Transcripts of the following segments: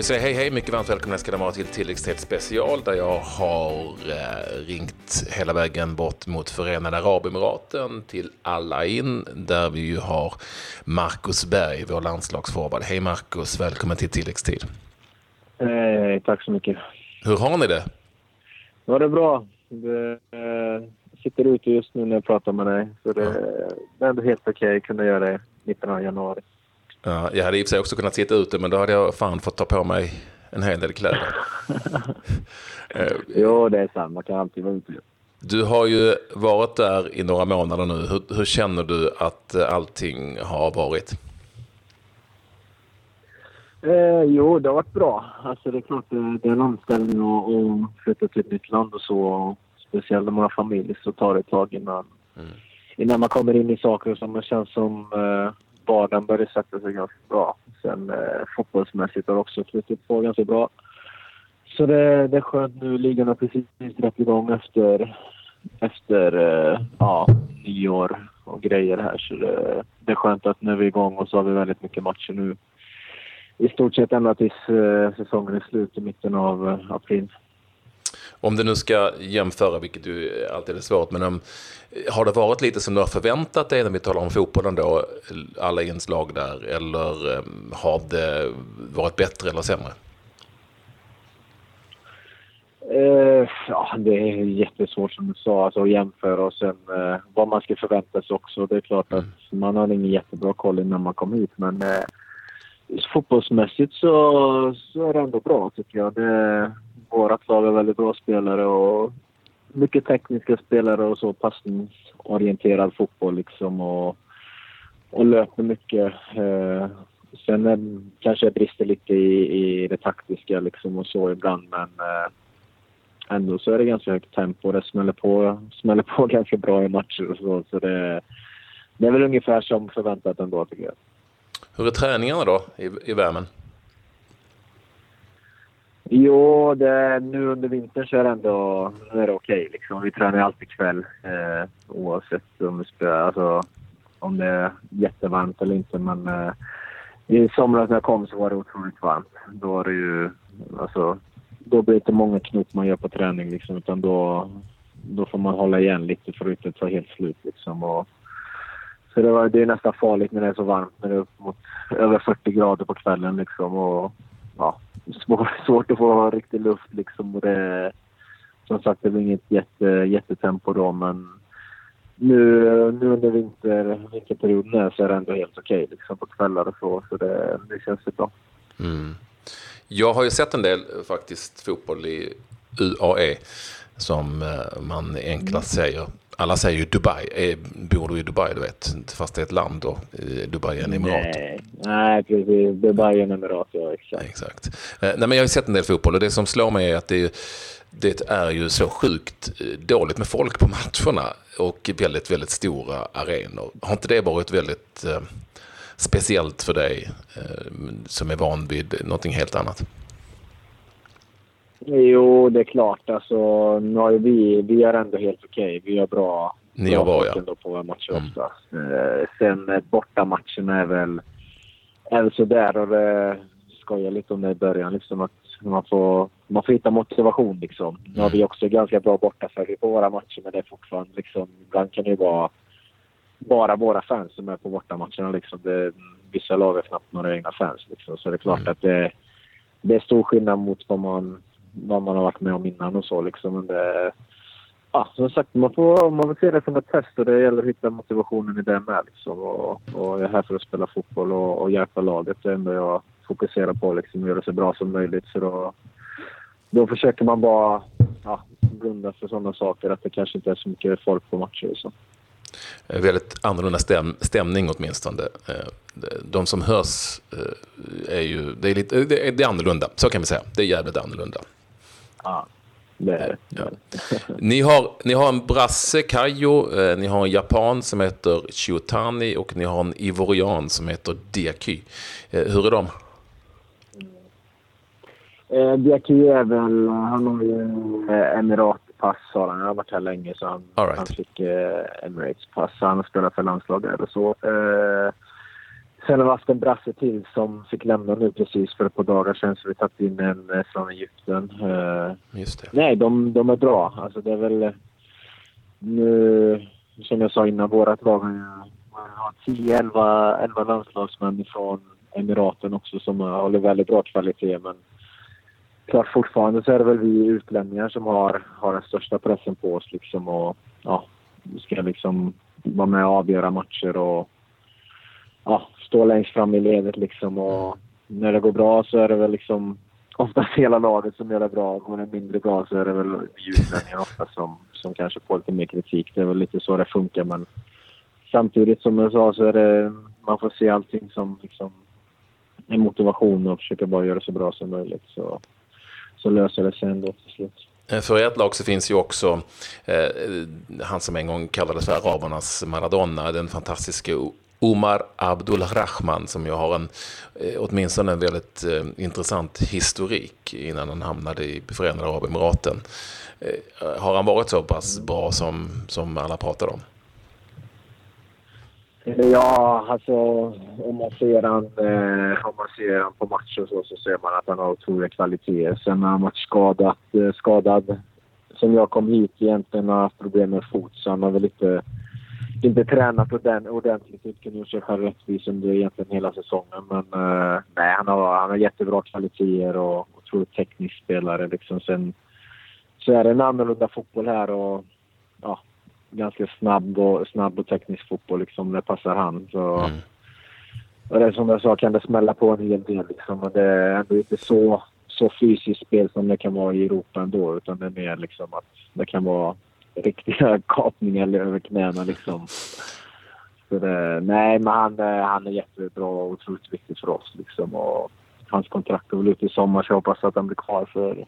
vill säga hej hej, mycket varmt välkomna ska ni vara till tilläggstid special där jag har eh, ringt hela vägen bort mot Förenade Arabemiraten till Al In där vi ju har Marcus Berg, vår landslagsforward. Hej Marcus, välkommen till tilläggstid. Eh, tack så mycket. Hur har ni det? Ja, det är bra. Det, eh, sitter ute just nu när jag pratar med dig. Så det, det är ändå helt okej okay. att kunna göra det 19 januari. Ja, jag hade i och för sig också kunnat sitta ute, men då hade jag fan fått ta på mig en hel del kläder. Eh, jo, det är sant. Man kan alltid vara ute. Du har ju varit där i några månader nu. Hur, hur känner du att allting har varit? Eh, jo, det har varit bra. Alltså, det är klart det är en omställning att flytta till ett nytt land och så. Speciellt om man har familj så tar det ett tag innan, mm. innan man kommer in i saker som känns som eh, vardagen började sätta sig ganska bra. Sen eh, fotbollsmässigt har det också flyttat på ganska bra. Så det, det är skönt nu. Ligan har precis dragit igång efter, efter eh, ja, nyår och grejer här. Så det, det är skönt att nu är vi igång och så har vi väldigt mycket matcher nu. I stort sett ända tills eh, säsongen är slut i mitten av eh, april. Om du nu ska jämföra, vilket ju alltid är svårt, men um, har det varit lite som du har förväntat dig när vi talar om fotbollen då, alla inslag där, eller um, har det varit bättre eller sämre? Uh, ja, det är jättesvårt som du sa alltså, att jämföra och sen uh, vad man ska förvänta sig också. Det är klart att mm. man har ingen jättebra koll innan man kommer hit men uh, fotbollsmässigt så, så är det ändå bra tycker jag. Det, vårt lag har väldigt bra spelare och mycket tekniska spelare och så passningsorienterad fotboll liksom och, och löper mycket. Eh, sen är, kanske jag brister lite i, i det taktiska liksom och så ibland men eh, ändå så är det ganska högt tempo. Det smäller på, smäller på ganska bra i matcher och så. så det, det är väl ungefär som förväntat ändå tycker jag. Hur är träningarna då i, i värmen? Jo, det, nu under vintern så är det ändå är det okej. Okay, liksom. Vi tränar alltid kväll eh, oavsett om, vi spelar, alltså, om det är jättevarmt eller inte. Men eh, i somras när jag kom så var det otroligt varmt. Då var det ju... Alltså, då blir det inte många knop man gör på träning liksom, utan då, då får man hålla igen lite för att inte ta helt slut. Liksom, och, så det, var, det är nästan farligt när det är så varmt, när det är upp mot över 40 grader på kvällen. Liksom, och, ja, svår, svårt att få riktig luft liksom. Och det, som sagt, det var inget jätte, jättetempo då, men nu, nu under vinter, vinterperioden så är det ändå helt okej okay, liksom, på kvällar och så. Så det, det känns bra. Mm. Jag har ju sett en del faktiskt fotboll i UAE som eh, man enklast säger alla säger ju Dubai. Eh, bor du i Dubai, du vet? Fast det är ett land då. Dubai är en emirat. Nej, nej precis. Dubai är en emirat, ja exakt. exakt. Eh, nej, men jag har ju sett en del fotboll och det som slår mig är att det är, det är ju så sjukt eh, dåligt med folk på matcherna och väldigt, väldigt stora arenor. Har inte det varit väldigt eh, speciellt för dig eh, som är van vid någonting helt annat? Jo, det är klart. Alltså, har vi, vi är ändå helt okej. Okay. Vi har bra, Ni bra var, ja. på våra matcher mm. ofta. Eh, sen eh, bortamatcherna är väl, är väl sådär. Och det skojar lite om det i början. Liksom, att man, får, man får hitta motivation. Liksom. Mm. Nu har vi mm. också ganska bra bortafölje på våra matcher, men det är fortfarande... Liksom, ibland kan det ju vara bara våra fans som är på bortamatcherna. Liksom. Det, vissa lag har knappt några egna fans. Liksom. Så det är klart mm. att det, det är stor skillnad mot vad man vad man har varit med om innan och så liksom. Men det, ja, som sagt, man får, man får se det som ett test och det gäller att hitta motivationen i det med liksom. Och, och jag är här för att spela fotboll och, och hjälpa laget. Det är ändå jag fokuserar på liksom, göra det så bra som möjligt. Så då, då försöker man bara ja, blunda för sådana saker, att det kanske inte är så mycket folk på matcher och så. Eh, väldigt annorlunda stäm, stämning åtminstone. Eh, de som hörs eh, är ju, det är, lite, det är annorlunda, så kan vi säga. Det är jävligt annorlunda. Ja, det är ja. ni, har, ni har en brasse, Kayo, eh, ni har en japan som heter Chiotani och ni har en ivorian som heter Diaky. Eh, hur är de? Eh, Diaky är väl, han har ju eh, emiratpass har han. Han har varit här länge så han, right. han fick eh, Emirates pass. Han har spelat för landslaget och så. Eh, sen har vi haft en brasse till som fick lämna nu precis för ett par dagar sedan. Så vi tagit in en eh, från Egypten. Eh, Just det. Nej, de, de är bra. Alltså det är väl... Nu, som jag sa innan, vårat lag har ju har 10-11 landslagsmän från Emiraten också som håller väldigt bra kvalitet. Men klart fortfarande så är det väl vi utlänningar som har, har den största pressen på oss liksom och ja, ska liksom vara med och avgöra matcher och ja, stå längst fram i ledet liksom och när det går bra så är det väl liksom oftast hela laget som gör det bra. Går det mindre bra så är det väl vi utlänningar ofta som, som kanske får lite mer kritik. Det är väl lite så det funkar men samtidigt som jag sa så är det, man får se allting som liksom en motivation och försöka bara göra det så bra som möjligt. Så, så löser det sig ändå till slut. Eh, för ert lag så finns ju också eh, han som en gång kallades för arabernas Maradona, den fantastiska Omar Abdulrahman som ju har en, eh, åtminstone en väldigt eh, intressant historik innan han hamnade i Förenade Arabemiraten. Eh, har han varit så pass bra som, som alla pratar om? Eh, ja, alltså om man ser han, eh, om man ser han på matcher så, så ser man att han har otroliga kvaliteter. Sen har han varit skadad, eh, skadad. Sen jag kom hit egentligen har haft problem med fot så han har väl inte, inte tränat ordentligt. Inte kunnat göra sig själv rättvis under egentligen hela säsongen. Men eh, nej, han har, han har jättebra kvaliteter och otroligt teknisk spelare. Liksom. Sen så är det en annorlunda fotboll här och ja, ganska snabb och, snabb och teknisk fotboll liksom. Det passar han. Så, mm. Och det som jag sa kan det smälla på en hel del liksom. Men det är ändå inte så, så fysiskt spel som det kan vara i Europa ändå. Utan det är mer liksom att det kan vara riktiga kapningar över knäna liksom. Så det, nej, men han, eh, han är jättebra och otroligt viktig för oss liksom. Och hans kontrakt är väl ute i sommar så jag hoppas att han blir kvar för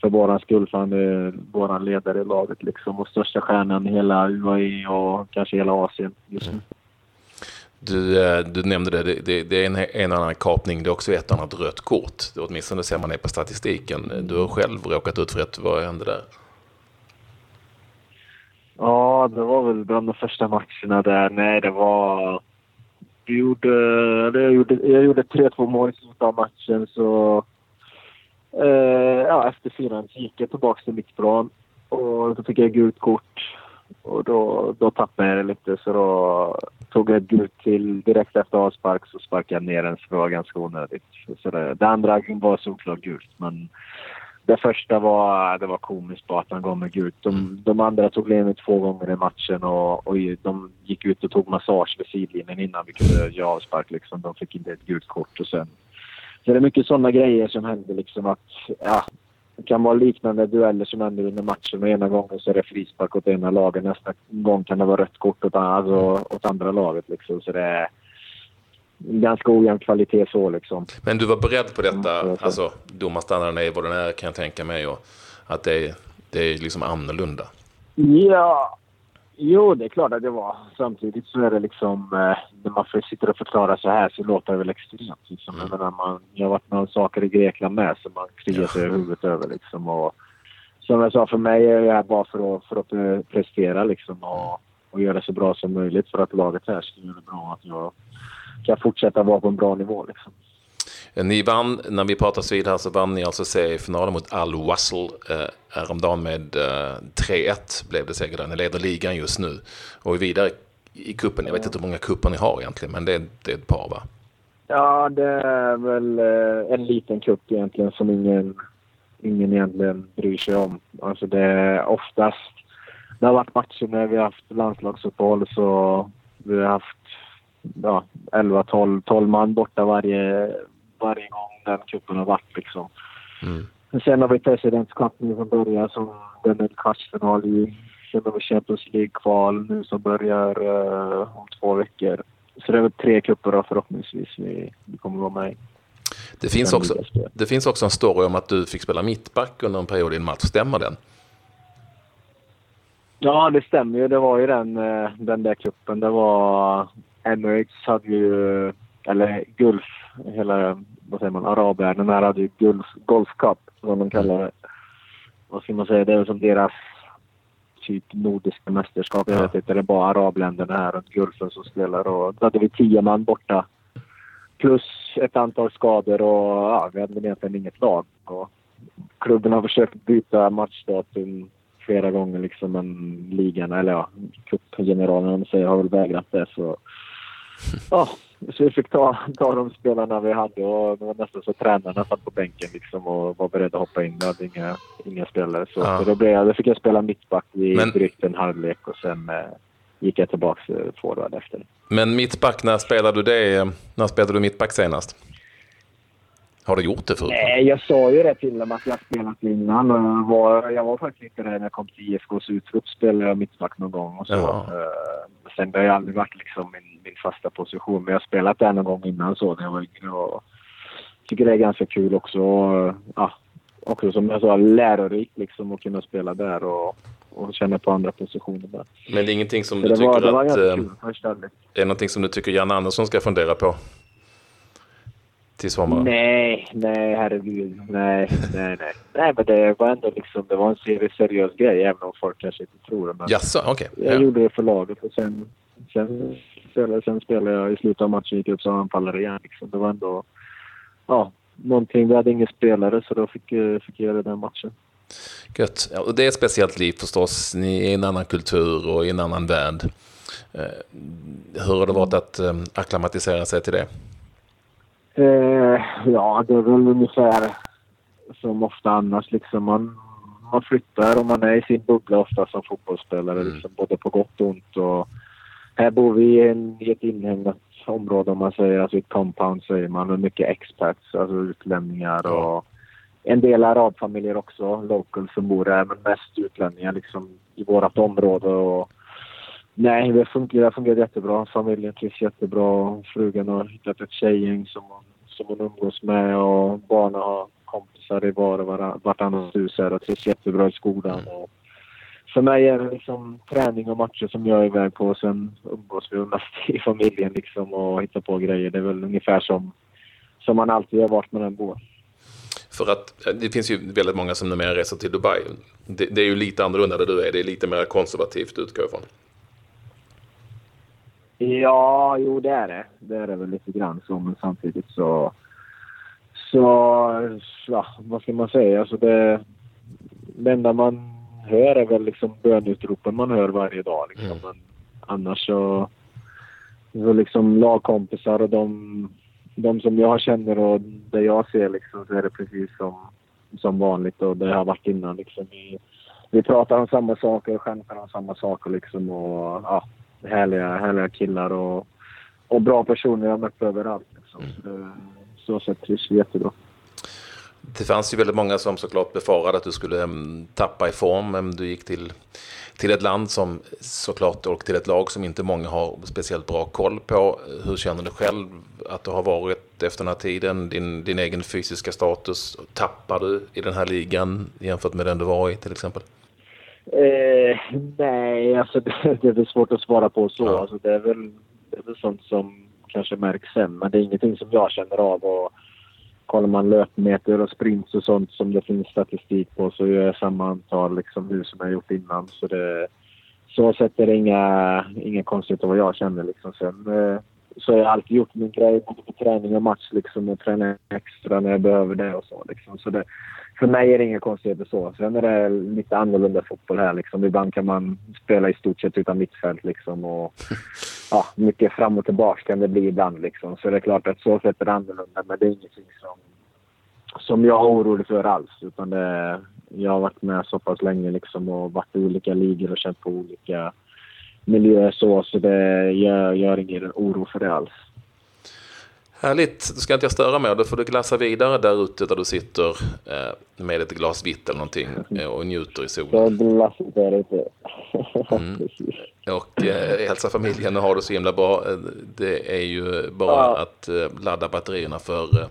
för våran skull, för han är våran ledare i laget liksom och största stjärnan i hela UAE och kanske hela Asien just nu. Du, eh, du nämnde det, det, det är en, en annan kapning, det är också ett annat rött kort. Åtminstone ser man det på statistiken. Du har själv råkat ut för ett, vad hände där? Ja, det var väl bland de första matcherna där. Nej, det var... Vi gjorde, jag gjorde, jag gjorde 3-2 mål i slutet av matchen så Eh, ja, efter fyran gick jag tillbaka till mittplan och då fick jag gult kort. Och då, då tappade jag det lite så då tog jag ett gult till direkt efter avspark så sparkade jag ner den så det var ganska onödigt. Så det, det andra var såklart gult men det första var, det var komiskt bara att han gav mig gult. De, de andra tog ledningen två gånger i matchen och, och de gick ut och tog massage vid sidlinjen innan vi kunde göra avspark. Liksom. De fick inte ett gult kort och sen så det är mycket sådana grejer som händer liksom att, ja, det kan vara liknande dueller som händer under matchen och ena gången så är det frispark åt ena laget, nästa gång kan det vara rött kort åt, alltså, åt andra laget liksom. Så det ganska ojämn kvalitet så liksom. Men du var beredd på detta, mm, alltså domarstandarden är vad den är kan jag tänka mig och att det är, det är liksom annorlunda? Ja, Jo, det är klart att det var. Samtidigt så är det liksom... Eh, när man sitter och förklarar så här så låter det väl extremt. Liksom. Mm. Jag, menar, man, jag har varit med saker i Grekland med som man kliar sig i huvudet över. Liksom. Och, som jag sa, för mig är det här bara för att, för att prestera liksom, och, och göra det så bra som möjligt för att laget här ska göra det bra. Att jag kan fortsätta vara på en bra nivå. Liksom. Ni vann, när vi pratar vid här så vann ni alltså seriefinalen mot Al Wassel eh, häromdagen med eh, 3-1 blev det seger där. Ni leder ligan just nu och är vidare i kuppen. Jag vet inte hur många kuppar ni har egentligen, men det är, det är ett par va? Ja, det är väl eh, en liten kupp egentligen som ingen, ingen egentligen bryr sig om. Alltså det är oftast, det har varit matcher när vi har haft landslagsuppehåll så vi har haft ja, 11-12 12 man borta varje, varje gång den cupen har varit. Liksom. Mm. Sen har vi Presidents Cup nu som börjar som den är kvartsfinal i. Sen har vi Champions League-kval nu som börjar uh, om två veckor. Så det är väl tre cuper förhoppningsvis vi, vi kommer vara med i. Det finns, också, det finns också en story om att du fick spela mittback under en period i en match. Stämmer den? Ja, det stämmer ju. Det var ju den, eh, den där kuppen. Det var... Emirates hade ju... Eller Gulf hela, vad säger man, arabvärlden här hade ju Gulf, Golf Cup, som de kallar det. Vad ska man säga, det är som deras typ nordiska mästerskap. Jag vet inte, det är bara arabländerna här runt Gulfen som spelar. Och då hade vi tio man borta. plus ett antal skador och ja, vi hade väl egentligen inget lag. Och klubben har försökt byta matchdatum flera gånger liksom, men ligan, eller ja, cupgeneralen säger, har väl vägrat det. Så, ja, så vi fick ta, ta de spelarna vi hade och det var nästan så tränarna satt på bänken liksom och var beredda att hoppa in. Vi hade inga, inga spelare. Så, ja. så då, blev jag, då fick jag spela mittback i men, drygt en halvlek och sen eh, gick jag tillbaka till forward efter. Men mittback, när spelade du det? När spelade du mittback senast? Har du gjort det förut? Nej, jag sa ju det till dem att jag spelat innan. Jag var, jag var faktiskt inte det när jag kom till IFKs utrop. spelade jag mittback någon gång och så. Uh, sen det har aldrig varit liksom min fasta position. Men jag har spelat där någon gång innan så när jag var yngre. Och tycker det är ganska kul också. Ja, också som jag sa, lärorikt liksom att kunna spela där och, och känna på andra positioner där. Men det är ingenting som du tycker var, att... Kul, eh, är det någonting som du tycker Jan Andersson ska fundera på? Till sommaren? Nej, nej herregud. Nej, nej, nej. Nej, men det var ändå liksom, det var en seriös grej även om folk kanske inte tror det. Men Jaså, okej. Okay. Jag ja. gjorde det för laget och sen, sen, spelade, sen spelade jag i slutet av matchen, gick upp som anfallare igen. Liksom. Det var ändå, ja, någonting. Vi hade ingen spelare så då fick, eh, fick jag göra den matchen. Gött. Ja, och det är ett speciellt liv förstås. Ni är i en annan kultur och i en annan värld. Eh, hur har det varit att eh, acklimatisera sig till det? Eh, ja, det är väl ungefär som ofta annars. Liksom man, man flyttar och man är i sin bubbla ofta som fotbollsspelare, mm. liksom, både på gott och ont. Och här bor vi i, en, i ett inhägnat område om man säger, alltså ett compound säger man, med mycket expats, alltså utlänningar och en del arabfamiljer också, local som bor här, men mest utlänningar liksom i vårt område. Och, nej, det fungerar, det fungerar jättebra. Familjen trivs jättebra. Frugan har hittat ett tjejgäng som som hon umgås med och barnen har kompisar i var och vartannat hus här och trivs jättebra i skolan. Mm. Och för mig är det liksom träning och matcher som jag är iväg på. Sen umgås vi mest i familjen liksom och hittar på grejer. Det är väl ungefär som, som man alltid har varit med den bor. För att eh, det finns ju väldigt många som numera reser till Dubai. Det, det, är ju lite annorlunda där du är. Det är lite mer konservativt utgår ifrån. Ja, jo det är det. Det är det väl lite grann så, men samtidigt så... Så, ja, vad ska man säga? Alltså det, det enda man hör är väl liksom bönutropen man hör varje dag. Liksom. Mm. Men annars så... Så liksom lagkompisar och de, de som jag känner och det jag ser liksom så är det precis som, som vanligt och det har varit innan liksom. Vi, vi pratar om samma saker och skämtar om samma saker liksom och ja, härliga, härliga killar och, och bra personer jag mött överallt. Liksom. Mm. Så, så sätt trivs vi jättebra. Det fanns ju väldigt många som såklart befarade att du skulle um, tappa i form. Um, du gick till, till ett land som såklart och till ett lag som inte många har speciellt bra koll på. Hur känner du själv att du har varit efter den här tiden? Din, din egen fysiska status, tappar du i den här ligan jämfört med den du var i till exempel? Eh, nej, alltså det, det är svårt att svara på så. Ja. Alltså, det, är väl, det är väl sånt som kanske märks sen, men det är ingenting som jag känner av. Och kollar man löpmeter och sprints och sånt som det finns statistik på så gör jag samma antal liksom, nu som jag gjort innan. Så det, så sätt är det inga, inga konstigheter vad jag känner. Liksom. Sen eh, så har jag alltid gjort min grej både på träning och match liksom, och träna extra när jag behöver det och så. Liksom. så det, för mig är det inga konstigheter så. Sen är det lite annorlunda fotboll här. Liksom. Ibland kan man spela i stort sett utan mittfält. Liksom, och, ja, mycket fram och tillbaka kan det bli ibland. Liksom. Så det är klart att så sätt är det annorlunda. Men det är ingenting som, som jag är orolig för alls. Utan det, jag har varit med så pass länge liksom, och varit i olika ligor och känt på olika miljöer. Så, så det, jag gör ingen oro för det alls. Härligt, då ska inte jag störa mer. Då får du glassa vidare där ute där du sitter eh, med ett glas vitt eller någonting eh, och njuter i solen. Jag glassar där ute. Mm. Och eh, hälsa familjen och ha det så himla bra. Eh, det är ju bara ja. att eh, ladda batterierna för eh,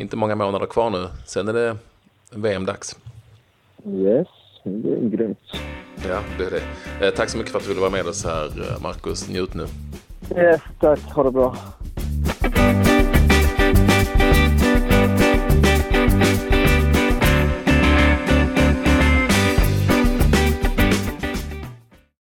inte många månader kvar nu. Sen är det VM-dags. Yes, det är grymt. Ja, det är det. Eh, tack så mycket för att du ville vara med oss här, eh, Markus. Njut nu. Yes, tack. Ha det bra.